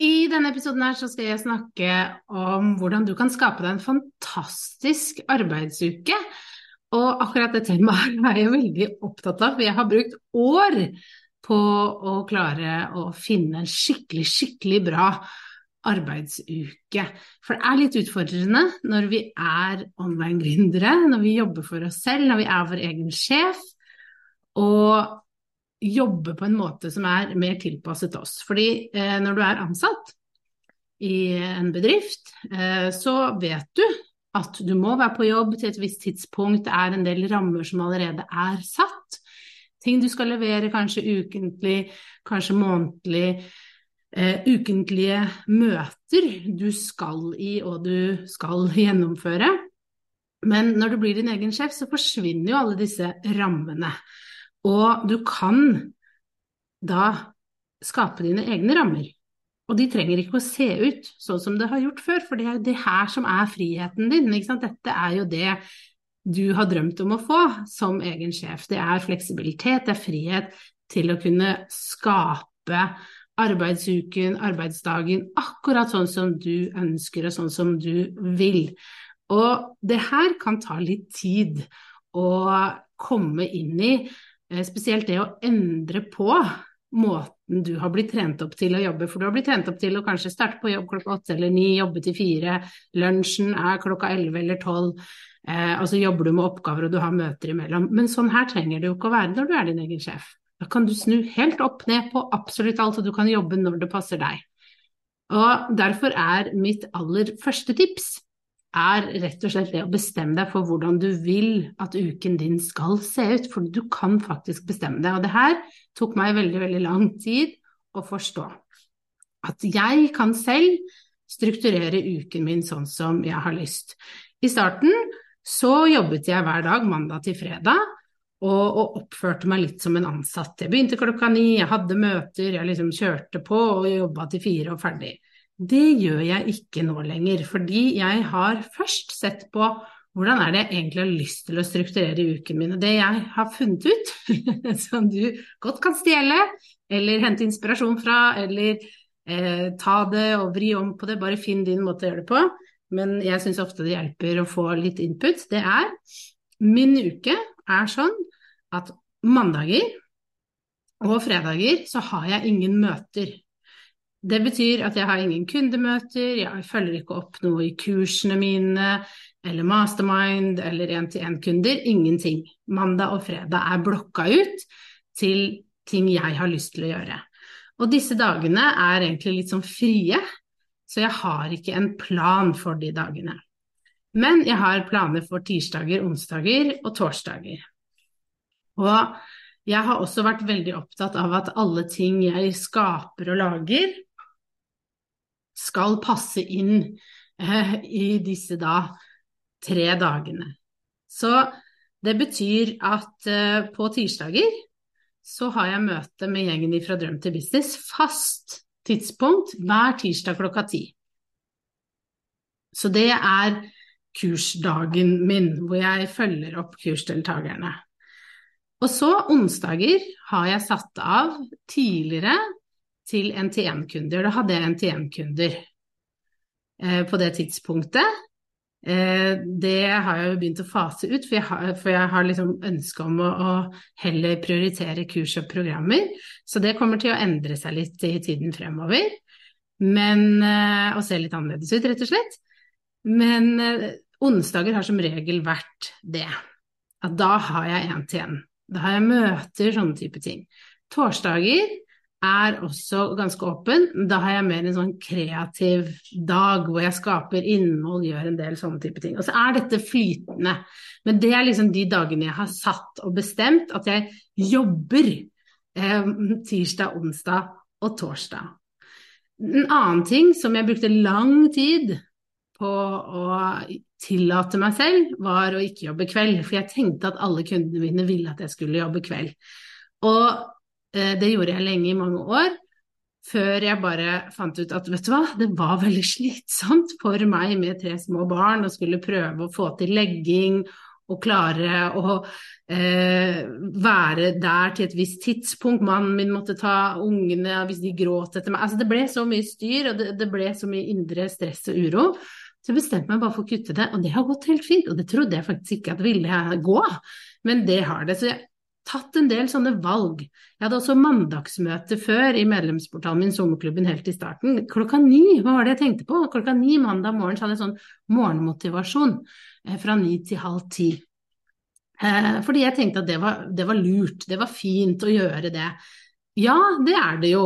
I denne episoden her så skal jeg snakke om hvordan du kan skape deg en fantastisk arbeidsuke. Og akkurat det temaet er jeg veldig opptatt av, for jeg har brukt år på å klare å finne en skikkelig, skikkelig bra arbeidsuke. For det er litt utfordrende når vi er online-gründere, når vi jobber for oss selv, når vi er vår egen sjef, og jobbe på en måte som er mer tilpasset oss. Fordi eh, når du er ansatt i en bedrift, eh, så vet du at du må være på jobb til et visst tidspunkt, det er en del rammer som allerede er satt. Ting du skal levere kanskje ukentlig, kanskje månedlig. Eh, ukentlige møter du skal i og du skal gjennomføre. Men når du blir din egen sjef, så forsvinner jo alle disse rammene. Og du kan da skape dine egne rammer. Og de trenger ikke å se ut sånn som det har gjort før, for det er jo det her som er friheten din. Dette er jo det du har drømt om å få som egen sjef. Det er fleksibilitet, det er frihet til å kunne skape arbeidsuken, arbeidsdagen, akkurat sånn som du ønsker og sånn som du vil. Og det her kan ta litt tid å komme inn i, spesielt det å endre på måten du har blitt trent opp til å jobbe. For du har blitt trent opp til å kanskje starte på jobb klokka åtte eller ni, jobbe til fire, lunsjen er klokka elleve eller tolv. Eh, og så jobber du med oppgaver og du har møter imellom. Men sånn her trenger det jo ikke å være når du er din egen sjef. Da kan du snu helt opp ned på absolutt alt, og du kan jobbe når det passer deg. Og derfor er mitt aller første tips er rett og slett det å bestemme deg for hvordan du vil at uken din skal se ut. For du kan faktisk bestemme det. Og det her tok meg veldig, veldig lang tid å forstå. At jeg kan selv strukturere uken min sånn som jeg har lyst. I starten så jobbet jeg hver dag mandag til fredag. Og, oppførte meg litt som en ansatt. Jeg begynte klokka ni, jeg hadde møter, jeg liksom kjørte på og jobba til fire og ferdig. Det gjør jeg ikke nå lenger, fordi jeg har først sett på hvordan er det jeg egentlig har lyst til å strukturere uken min. Det jeg har funnet ut, som du godt kan stjele, eller hente inspirasjon fra, eller eh, ta det og vri om på det, bare finn din måte å gjøre det på. Men jeg syns ofte det hjelper å få litt input. Det er Min uke er sånn at mandager og fredager så har jeg ingen møter. Det betyr at jeg har ingen kundemøter, jeg følger ikke opp noe i kursene mine eller mastermind eller én-til-én-kunder. Ingenting. Mandag og fredag er blokka ut til ting jeg har lyst til å gjøre. Og disse dagene er egentlig litt sånn frie, så jeg har ikke en plan for de dagene. Men jeg har planer for tirsdager, onsdager og torsdager. Og jeg har også vært veldig opptatt av at alle ting jeg skaper og lager, skal passe inn eh, i disse da tre dagene. Så det betyr at eh, på tirsdager så har jeg møte med gjengen fra Drøm til business, fast tidspunkt hver tirsdag klokka ti. Så det er kursdagen min, hvor jeg følger opp kursdeltakerne. Og så onsdager har jeg satt av tidligere til NTN-kunder. Da hadde jeg NTN-kunder eh, på det tidspunktet. Eh, det har jeg jo begynt å fase ut, for jeg har, for jeg har liksom ønske om å, å, heller prioritere kurs og programmer. Så det kommer til å endre seg litt i tiden fremover. Men, eh, og se litt annerledes ut, rett og slett. Men eh, onsdager har som regel vært det. At da har jeg én til én. Da har jeg møter, sånne type ting. Torsdager er også ganske åpen. Da har jeg mer en sånn kreativ dag hvor jeg skaper innhold, gjør en del sånne type ting. Og så er dette flytende. Men det er liksom de dagene jeg har satt og bestemt at jeg jobber eh, tirsdag, onsdag og torsdag. En annen ting som jeg brukte lang tid på å tillate meg selv, var å ikke jobbe kveld. For jeg tenkte at alle kundene mine ville at jeg skulle jobbe kveld. Og det gjorde jeg lenge, i mange år. Før jeg bare fant ut at vet du hva, det var veldig slitsomt for meg med tre små barn å skulle prøve å få til legging og klare å eh, være der til et visst tidspunkt. Mannen min måtte ta ungene hvis de gråt etter meg. Altså, det ble så mye styr, og det, det ble så mye indre stress og uro. Så jeg bestemte meg bare for å kutte det, og det har gått helt fint. Og det trodde jeg faktisk ikke at ville gå, men det har det. Så jeg tatt en del sånne valg. Jeg hadde også mandagsmøte før i medlemsportalen min, Sommerklubben, helt i starten. Klokka ni, hva var det jeg tenkte på? Klokka ni mandag morgen så hadde jeg sånn morgenmotivasjon eh, fra ni til halv ti. Eh, fordi jeg tenkte at det var, det var lurt, det var fint å gjøre det. Ja, det er det jo.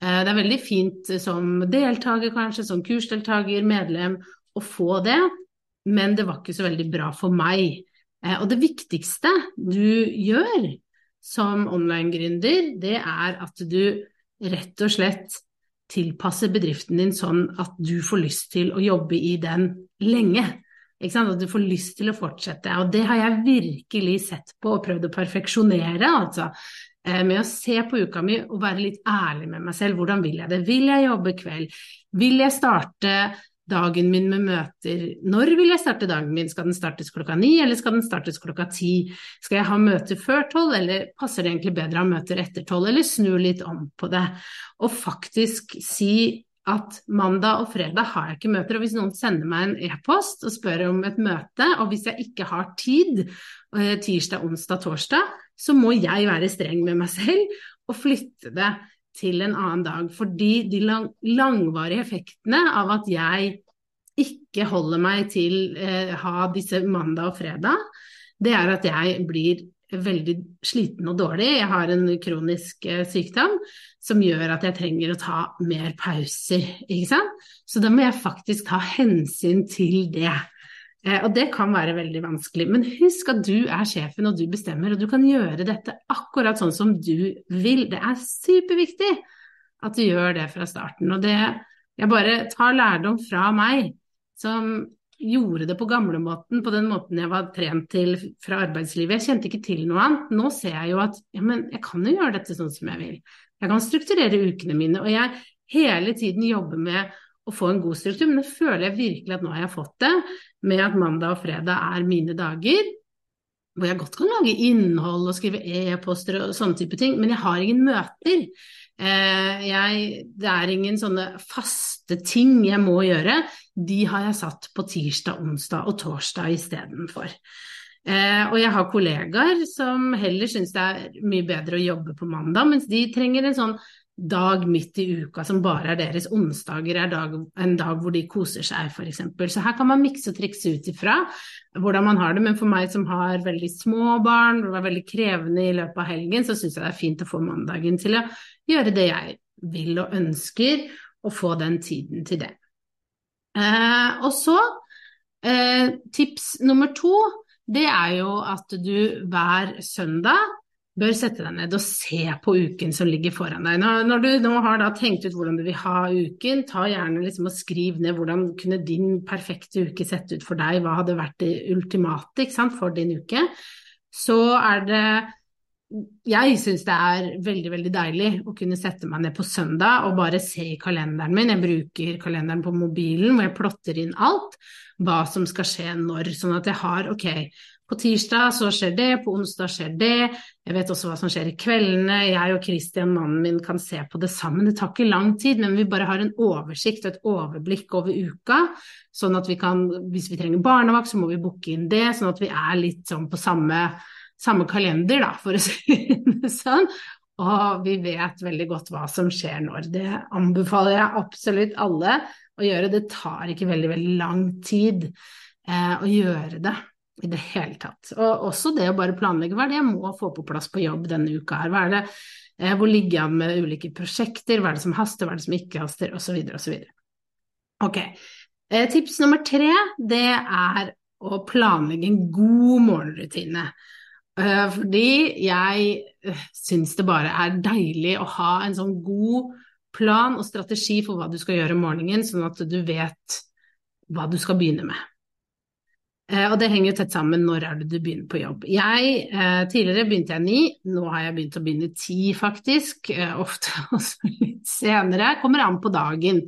Eh, det er veldig fint som deltaker, kanskje, som kursdeltaker, medlem, å få det, men det var ikke så veldig bra for meg. Eh, og det viktigste du gjør som online-gründer, det er at du rett og slett tilpasser bedriften din sånn at du får lyst til å jobbe i den lenge. At du får lyst til å fortsette. Og det har jeg virkelig sett på og prøvd å perfeksjonere, altså. Eh, med å se på uka mi og være litt ærlig med meg selv. Hvordan vil jeg det? Vil jeg jobbe kveld? Vil jeg starte dagen min med møter. Når vil jeg starte dagen min? Skal den startes klokka ni, eller skal den startes klokka ti? Skal jeg ha møter før tolv, eller passer det egentlig bedre å ha møter etter tolv, eller snu litt om på det? Og faktisk si at mandag og fredag har jeg ikke møter, og hvis noen sender meg en e-post og spør om et møte, og hvis jeg ikke har tid eh, tirsdag, onsdag, torsdag, så må jeg være streng med meg selv og flytte det til en annen dag. Fordi de lang, langvarige effektene av at jeg ikke holder meg til eh, ha disse mandag og fredag, det er at jeg blir veldig sliten og dårlig. Jeg har en kronisk eh, sykdom som gjør at jeg trenger å ta mer pauser, ikke sant. Så da må jeg faktisk ta hensyn til det. Eh, og det kan være veldig vanskelig. Men husk at du er sjefen og du bestemmer, og du kan gjøre dette akkurat sånn som du vil. Det er superviktig at du gjør det fra starten. Og det Jeg bare tar lærdom fra meg, som gjorde det på gamlemåten, på den måten jeg var trent til fra arbeidslivet. Jeg kjente ikke til noe annet. Nå ser jeg jo at ja, men jeg kan jo gjøre dette sånn som jeg vil. Jeg kan strukturere ukene mine, og jeg hele tiden jobber med å få en god struktur, men nå føler jeg virkelig at nå har jeg fått det, med at mandag og fredag er mine dager. Hvor jeg godt kan lage innhold og skrive e-poster og sånne type ting, men jeg har ingen møter. Eh, jeg, det er ingen sånne faste ting jeg må gjøre. De har jeg satt på tirsdag, onsdag og torsdag istedenfor. Eh, og jeg har kollegaer som heller syns det er mye bedre å jobbe på mandag, mens de trenger en sånn dag midt i uka som bare er deres. Onsdager er dag, en dag hvor de koser seg, f.eks. Så her kan man mikse og trikse ut ifra hvordan man har det. Men for meg som har veldig små barn, det var veldig krevende i løpet av helgen, så syns jeg det er fint å få mandagen til å gjøre det jeg vil og ønsker, og få den tiden til det. Eh, og så eh, tips nummer to, det er jo at du hver søndag bør sette deg ned og se på uken som ligger foran deg. Når, når du nå har tenkt ut hvordan du vil ha uken, ta gjerne liksom og skriv ned hvordan kunne din perfekte uke sett ut for deg, hva hadde vært det ultimate for din uke. Så er det jeg syns det er veldig veldig deilig å kunne sette meg ned på søndag og bare se i kalenderen min. Jeg bruker kalenderen på mobilen hvor jeg plotter inn alt, hva som skal skje når. Sånn at jeg har ok, på tirsdag så skjer det, på onsdag skjer det. Jeg vet også hva som skjer i kveldene. Jeg og Christian, mannen min, kan se på det sammen. Det tar ikke lang tid, men vi bare har en oversikt og et overblikk over uka. Sånn at vi kan, hvis vi trenger barnevakt, så må vi booke inn det. Sånn at vi er litt sånn på samme, samme kalender, da, for å si det sånn. Og vi vet veldig godt hva som skjer når. Det anbefaler jeg absolutt alle å gjøre. Det tar ikke veldig, veldig lang tid eh, å gjøre det i det hele tatt. Og også det å bare planlegge hva er det jeg må få på plass på jobb denne uka her. Hva er det, eh, hvor ligger jeg an med ulike prosjekter, hva er det som haster, hva er det som ikke haster, osv. osv. Ok. Eh, tips nummer tre, det er å planlegge en god morgenrutine. Eh, fordi jeg eh, syns det bare er deilig å ha en sånn god plan og strategi for hva du skal gjøre om morgenen, sånn at du vet hva du skal begynne med. Eh, og det henger jo tett sammen når er det du begynner på jobb. Jeg, eh, tidligere begynte jeg ni, nå har jeg begynt å begynne ti faktisk. Eh, ofte også litt senere. Kommer an på dagen.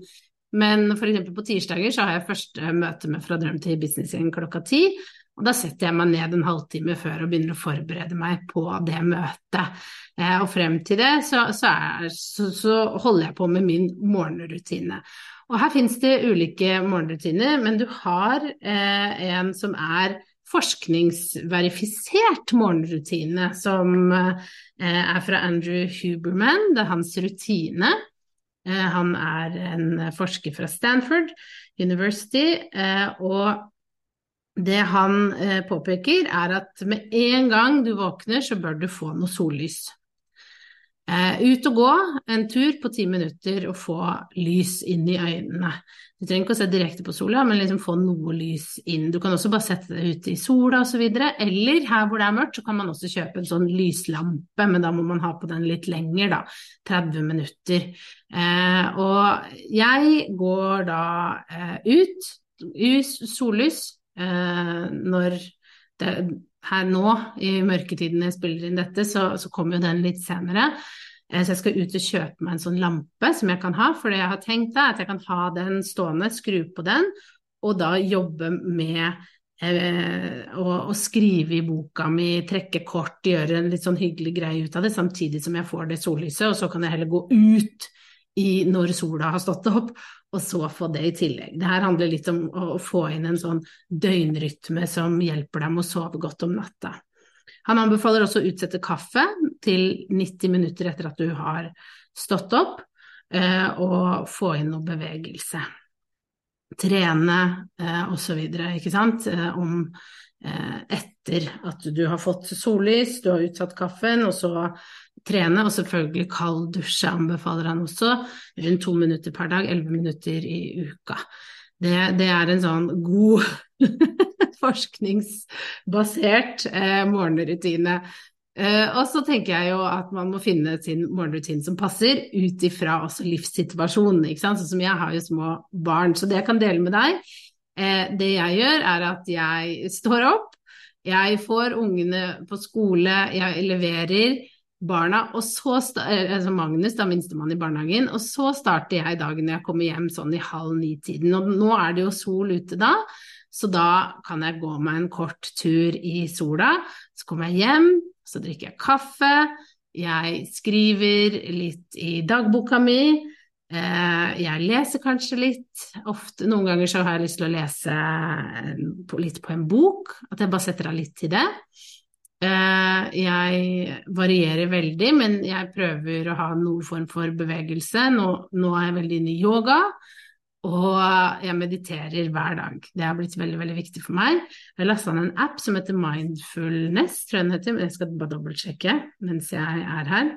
Men f.eks. på tirsdager så har jeg første møte med Fra drøm til businessgjeng klokka ti. Og da setter jeg meg ned en halvtime før og begynner å forberede meg på det møtet. og frem til det så, så, er, så, så holder jeg på med min morgenrutine. Og her finnes det ulike morgenrutiner, men du har eh, en som er forskningsverifisert morgenrutine, som eh, er fra Andrew Huberman. Det er hans rutine. Eh, han er en forsker fra Stanford University, eh, og det han eh, påpeker, er at med en gang du våkner, så bør du få noe sollys. Eh, ut og gå en tur på ti minutter og få lys inn i øynene. Du trenger ikke å se direkte på sola, men liksom få noe lys inn. Du kan også bare sette det ut i sola osv. Eller her hvor det er mørkt, så kan man også kjøpe en sånn lyslampe, men da må man ha på den litt lenger, da. 30 minutter. Eh, og jeg går da eh, ut, sollys, eh, når det her nå, i mørketiden jeg spiller inn dette, så, så kommer jo den litt senere. Eh, så jeg skal ut og kjøpe meg en sånn lampe som jeg kan ha, for det jeg har tenkt er at jeg kan ha den stående, skru på den, og da jobbe med eh, å, skrive i boka mi, trekke kort, gjøre en litt sånn hyggelig greie ut av det, samtidig som jeg får det sollyset, og så kan jeg heller gå ut i når sola har stått opp, og så få det i tillegg. Det her handler litt om å, få inn en sånn døgnrytme som hjelper deg med å sove godt om natta. Han anbefaler også å utsette kaffe til 90 minutter etter at du har stått opp, eh, og få inn noe bevegelse. Trene eh, osv., ikke sant. Eh, om etter at du har fått sollys, du har utsatt kaffen, og så trene. Og selvfølgelig kald dusje anbefaler han også, rundt to minutter per dag, elleve minutter i uka. Det, det er en sånn god forskningsbasert eh, morgenrutine. Eh, og så tenker jeg jo at man må finne sin morgenrutine som passer, ut ifra også livssituasjonen. Sånn som jeg har jo små barn, så det jeg kan dele med deg, eh, det jeg gjør er at jeg står opp, jeg får ungene på skole, jeg leverer barna, og så eh, altså Magnus, da minstemann i barnehagen, og så starter jeg dagen når jeg kommer hjem sånn i halv ni-tiden. Og nå er det jo sol ute da, så da kan jeg gå meg en kort tur i sola. Så kommer jeg hjem, så drikker jeg kaffe. Jeg skriver litt i dagboka mi. Eh, jeg leser kanskje litt. Ofte, noen ganger så har jeg lyst til å lese litt på en bok. At jeg bare setter av litt til det. Eh, jeg varierer veldig, men jeg prøver å ha noen form for bevegelse. Nå, nå er jeg veldig inne i yoga. Og jeg mediterer hver dag. Det har blitt veldig veldig viktig for meg. Jeg lasta ned en app som heter Mindfulness, tror jeg den heter, jeg skal bare dobbeltsjekke mens jeg er her.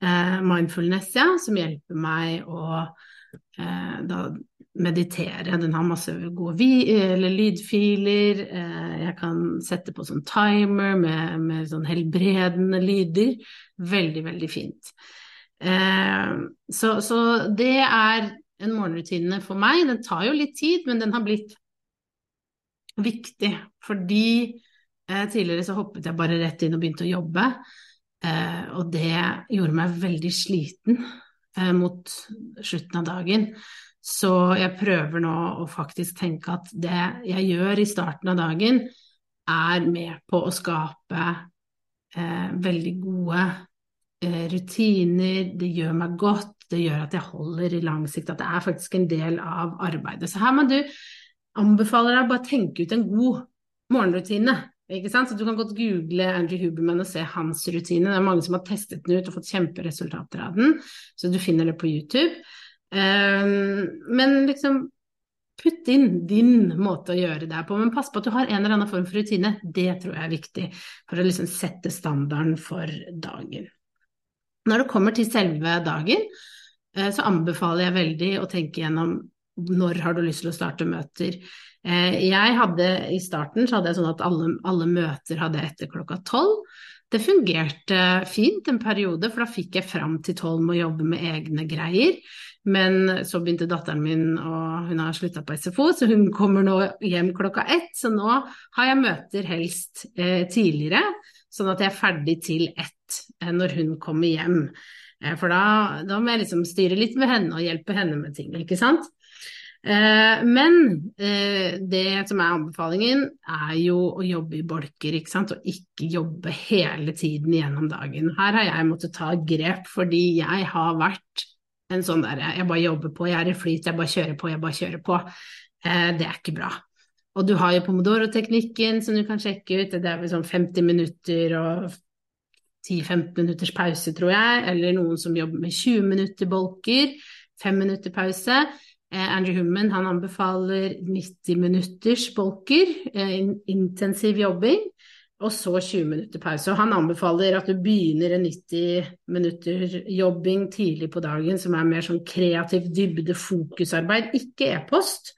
Eh, mindfulness, ja, som hjelper meg å eh, da meditere. Den har masse gode lydfiler. Eh, jeg kan sette på sånn timer med, med sånn helbredende lyder. Veldig, veldig fint. Så, så det er en morgenrutine for meg. Den tar jo litt tid, men den har blitt viktig. Fordi tidligere så hoppet jeg bare rett inn og begynte å jobbe. Eh, og det gjorde meg veldig sliten eh, mot slutten av dagen. Så jeg prøver nå å faktisk tenke at det jeg gjør i starten av dagen, er med på å skape eh, veldig gode eh, rutiner, det gjør meg godt det gjør at jeg holder i lang sikt, at det er faktisk en del av arbeidet. Så her må du anbefale deg å bare tenke ut en god morgenrutine. Ikke sant? Så Du kan godt google Andrew Huberman og se hans rutine. Det er mange som har testet den ut og fått kjemperesultater av den, så du finner det på YouTube. Men liksom putt inn din måte å gjøre det på, men pass på at du har en eller annen form for rutine. Det tror jeg er viktig for å liksom sette standarden for dagen. Når det kommer til selve dagen, eh, så anbefaler jeg veldig å tenke gjennom når har du lyst til å starte møter. Eh, jeg hadde I starten så hadde jeg sånn at alle, alle møter hadde etter klokka tolv. Det fungerte fint en periode, for da fikk jeg fram til tolv med å jobbe med egne greier. Men så begynte datteren min, og hun har slutta på SFO, så hun kommer nå hjem klokka ett. Så nå har jeg møter helst eh, tidligere, sånn at jeg er ferdig til ett eh, når hun kommer hjem. Eh, for da, da, må jeg liksom styre litt med henne og hjelpe henne med ting, ikke sant. Eh, men eh, det som er anbefalingen, er jo å jobbe i bolker, ikke sant, og ikke jobbe hele tiden gjennom dagen. Her har jeg måttet ta grep fordi jeg har vært en sånn derre jeg bare jobber på, jeg er i flyt, jeg bare kjører på, jeg bare kjører på. Eh, det er ikke bra. Og du har jo pomodoro-teknikken som du kan sjekke ut, det er vel sånn 50 minutter og 10-15 minutters pause, tror jeg, eller noen som jobber med 20 minutter bolker, 5 minutter pause. Eh, Andrew Hummen han anbefaler 90 minutters bolker, eh, intensiv jobbing, og så 20 minutter pause. Og han anbefaler at du begynner en 90 minutter jobbing tidlig på dagen, som er mer sånn kreativ dybde, fokusarbeid, ikke e-post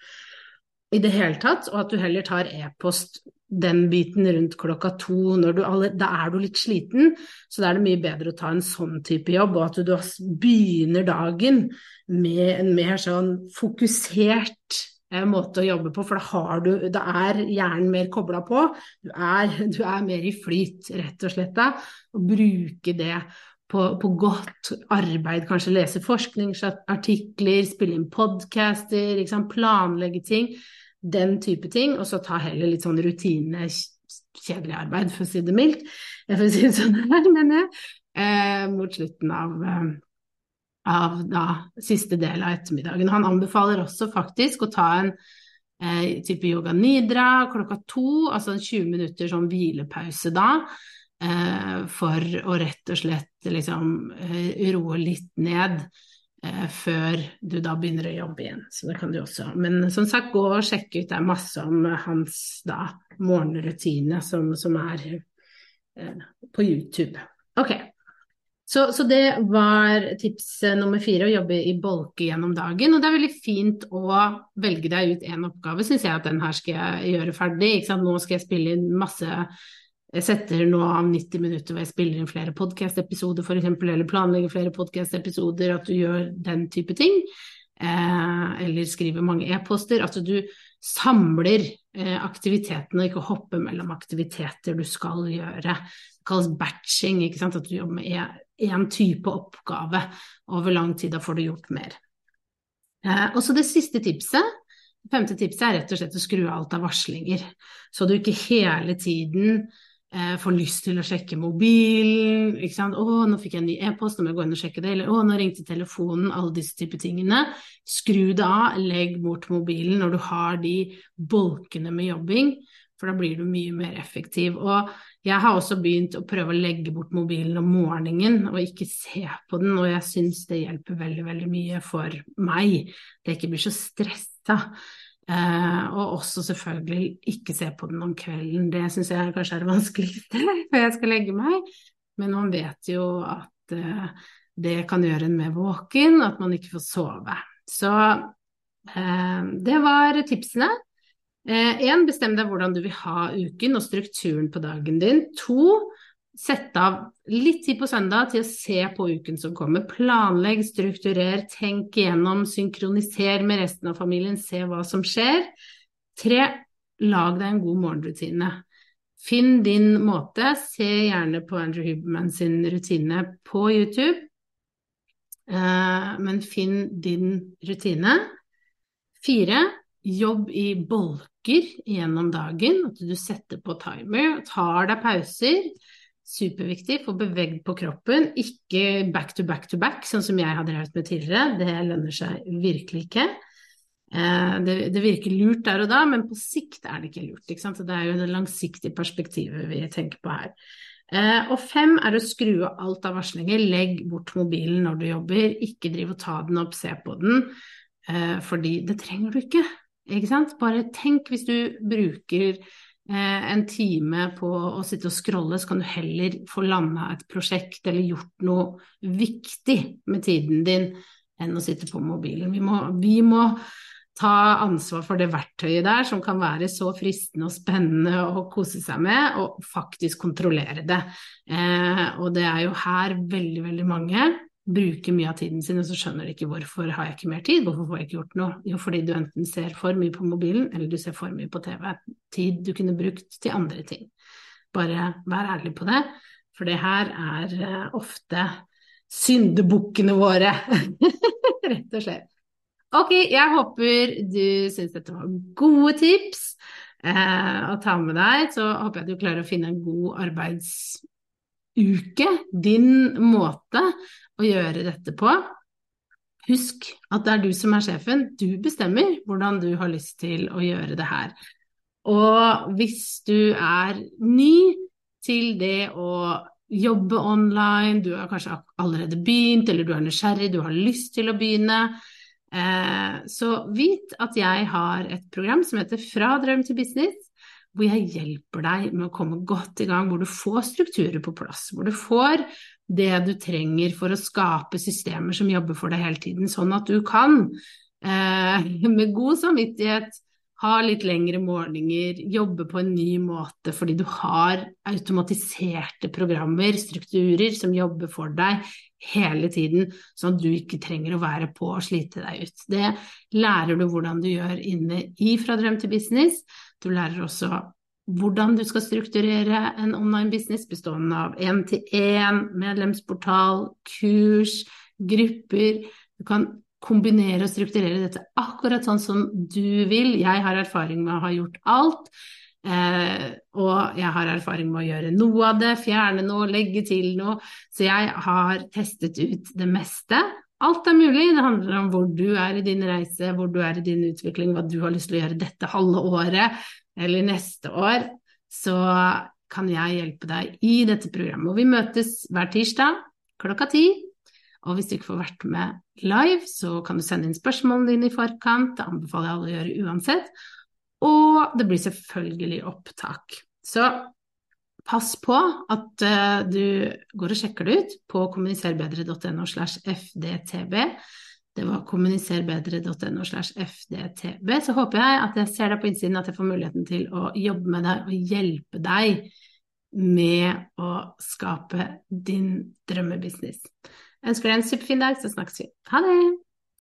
i det hele tatt, og at du heller tar e-post den biten rundt klokka to, du, da er du litt sliten, så da er det mye bedre å ta en sånn type jobb, og at du, begynner dagen med en mer sånn fokusert eh, måte å jobbe på, for da, har du, da er hjernen mer kobla på. Du er, du er, mer i flyt, rett og slett, da, og bruke det på, på, godt arbeid, kanskje lese forskningsartikler, spille inn podcaster, planlegge ting den type ting, og så ta heller litt sånn rutine, kjedelig arbeid, for å si det mildt, for å si det sånn her, mener jeg, eh, mot slutten av, eh, av da, siste del av ettermiddagen. Han anbefaler også faktisk å ta en eh, type yoga nidra klokka to, altså en 20 minutter sånn hvilepause da, eh, for å rett og slett liksom eh, roe litt ned før du da begynner å jobbe igjen. Så det kan du også. Men som sagt, gå og sjekk ut. Det er masse om hans da, morgenrutine som, som er eh, på YouTube. Ok. Så, så, det var tips nummer fire, å jobbe i bolke gjennom dagen. Og det er veldig fint å velge deg ut én oppgave, syns jeg at den her skal jeg gjøre ferdig. Nå skal jeg spille inn masse jeg setter nå av 90 minutter hvor jeg spiller inn flere podkast-episoder f.eks., eller planlegger flere podkast-episoder, at du gjør den type ting. Eh, eller skriver mange e-poster. At du samler eh, aktivitetene, ikke hopper mellom aktiviteter du skal gjøre. Det kalles batching, ikke sant? at du jobber med én type oppgave over lang tid. Da får du gjort mer. Eh, og så det siste tipset femte tipset er rett og slett å skru av alt av varslinger, så du ikke hele tiden får lyst til å sjekke mobilen. 'Å, nå fikk jeg en ny e-post, nå må jeg gå inn og sjekke det.' Eller 'Å, nå ringte telefonen.' Alle disse typer tingene. Skru det av, legg bort mobilen når du har de bolkene med jobbing, for da blir du mye mer effektiv. Og jeg har også begynt å prøve å legge bort mobilen om morgenen og ikke se på den, og jeg syns det hjelper veldig, veldig mye for meg. Det ikke blir så stressa. Eh, og også selvfølgelig ikke se på den om kvelden. Det syns jeg kanskje er det vanskeligste før jeg skal legge meg. Men man vet jo at eh, det kan gjøre en mer våken, at man ikke får sove. Så eh, det var tipsene. Én, bestem deg hvordan du vil ha uken og strukturen på dagen din. To, Sett av litt tid på søndag til å se på uken som kommer. Planlegg, strukturer, tenk igjennom, synkroniser med resten av familien, se hva som skjer. Tre, lag deg en god morgenrutine. Finn din måte. Se gjerne på Andrew Huberman sin rutine på YouTube. Eh, men finn din rutine. Fire, jobb i bolker gjennom dagen. At du setter på timer, tar deg pauser superviktig. Få bevegd på kroppen, ikke back to back to back, sånn som jeg har drevet med tidligere. Det lønner seg virkelig ikke. Eh, det, det, virker lurt der og da, men på sikt er det ikke lurt. Ikke det er jo det langsiktige perspektivet vi tenker på her. Eh, og fem er å skru av alt av varslinger. Legg bort mobilen når du jobber. Ikke driv og ta den opp, se på den, eh, fordi det trenger du ikke. Ikke sant? Bare tenk hvis du bruker en time på å sitte og scrolle, så kan du heller få landa et prosjekt eller gjort noe viktig med tiden din enn å sitte på mobilen. Vi må, vi må ta ansvar for det verktøyet der som kan være så fristende og spennende å kose seg med, og faktisk kontrollere det. Eh, og det er jo her veldig, veldig mange bruker mye av tiden sin, og så skjønner de ikke hvorfor har jeg ikke mer tid, hvorfor får jeg ikke gjort noe? Jo, fordi du enten ser for mye på mobilen, eller du ser for mye på TV. Tid du kunne brukt til andre ting. Bare vær ærlig på det, for det her er eh, ofte syndebukkene våre, rett og slett. Ok, jeg håper du syns dette var gode tips eh, å ta med deg. Så håper jeg at du klarer å finne en god arbeidsuke, din måte å gjøre dette på. Husk at det er du som er sjefen. Du bestemmer hvordan du har lyst til å gjøre det her. Og hvis du er ny til det å jobbe online, du har kanskje allerede begynt, eller du er nysgjerrig, du har lyst til å begynne, eh, så vit at jeg har et program som heter Fra drøm til business, hvor jeg hjelper deg med å komme godt i gang, hvor du får strukturer på plass, hvor du får det du trenger for å skape systemer som jobber for deg hele tiden, sånn at du kan eh, med god samvittighet ha litt lengre morgener, jobbe på en ny måte fordi du har automatiserte programmer, strukturer, som jobber for deg hele tiden, sånn at du ikke trenger å være på og slite deg ut. Det lærer du hvordan du gjør inne i Fra drøm til business. Du lærer også hvordan du skal strukturere en online business bestående av én-til-én, medlemsportal, kurs, grupper. Du kan kombinere og strukturere dette akkurat sånn som du vil. Jeg har erfaring med å ha gjort alt. Eh, og jeg har erfaring med å gjøre noe av det, fjerne noe, legge til noe. Så jeg har testet ut det meste. Alt er mulig. Det handler om hvor du er i din reise, hvor du er i din utvikling, hva du har lyst til å gjøre dette halve året eller neste år. Så kan jeg hjelpe deg i dette programmet. Og vi møtes hver tirsdag klokka ti og hvis du ikke får vært med live, så kan du sende inn spørsmålene dine i forkant. Det anbefaler jeg alle å gjøre uansett. Og det blir selvfølgelig opptak. Så pass på at uh, du går og sjekker det ut på kommuniserbedre.no slash fdtb. Det var kommuniserbedre.no slash fdtb. Så håper jeg at jeg ser deg på innsiden, at jeg får muligheten til å jobbe med deg og hjelpe deg med å skape din drømmebusiness. Jeg ønsker deg en superfin dag, så snakkes vi. Ha det!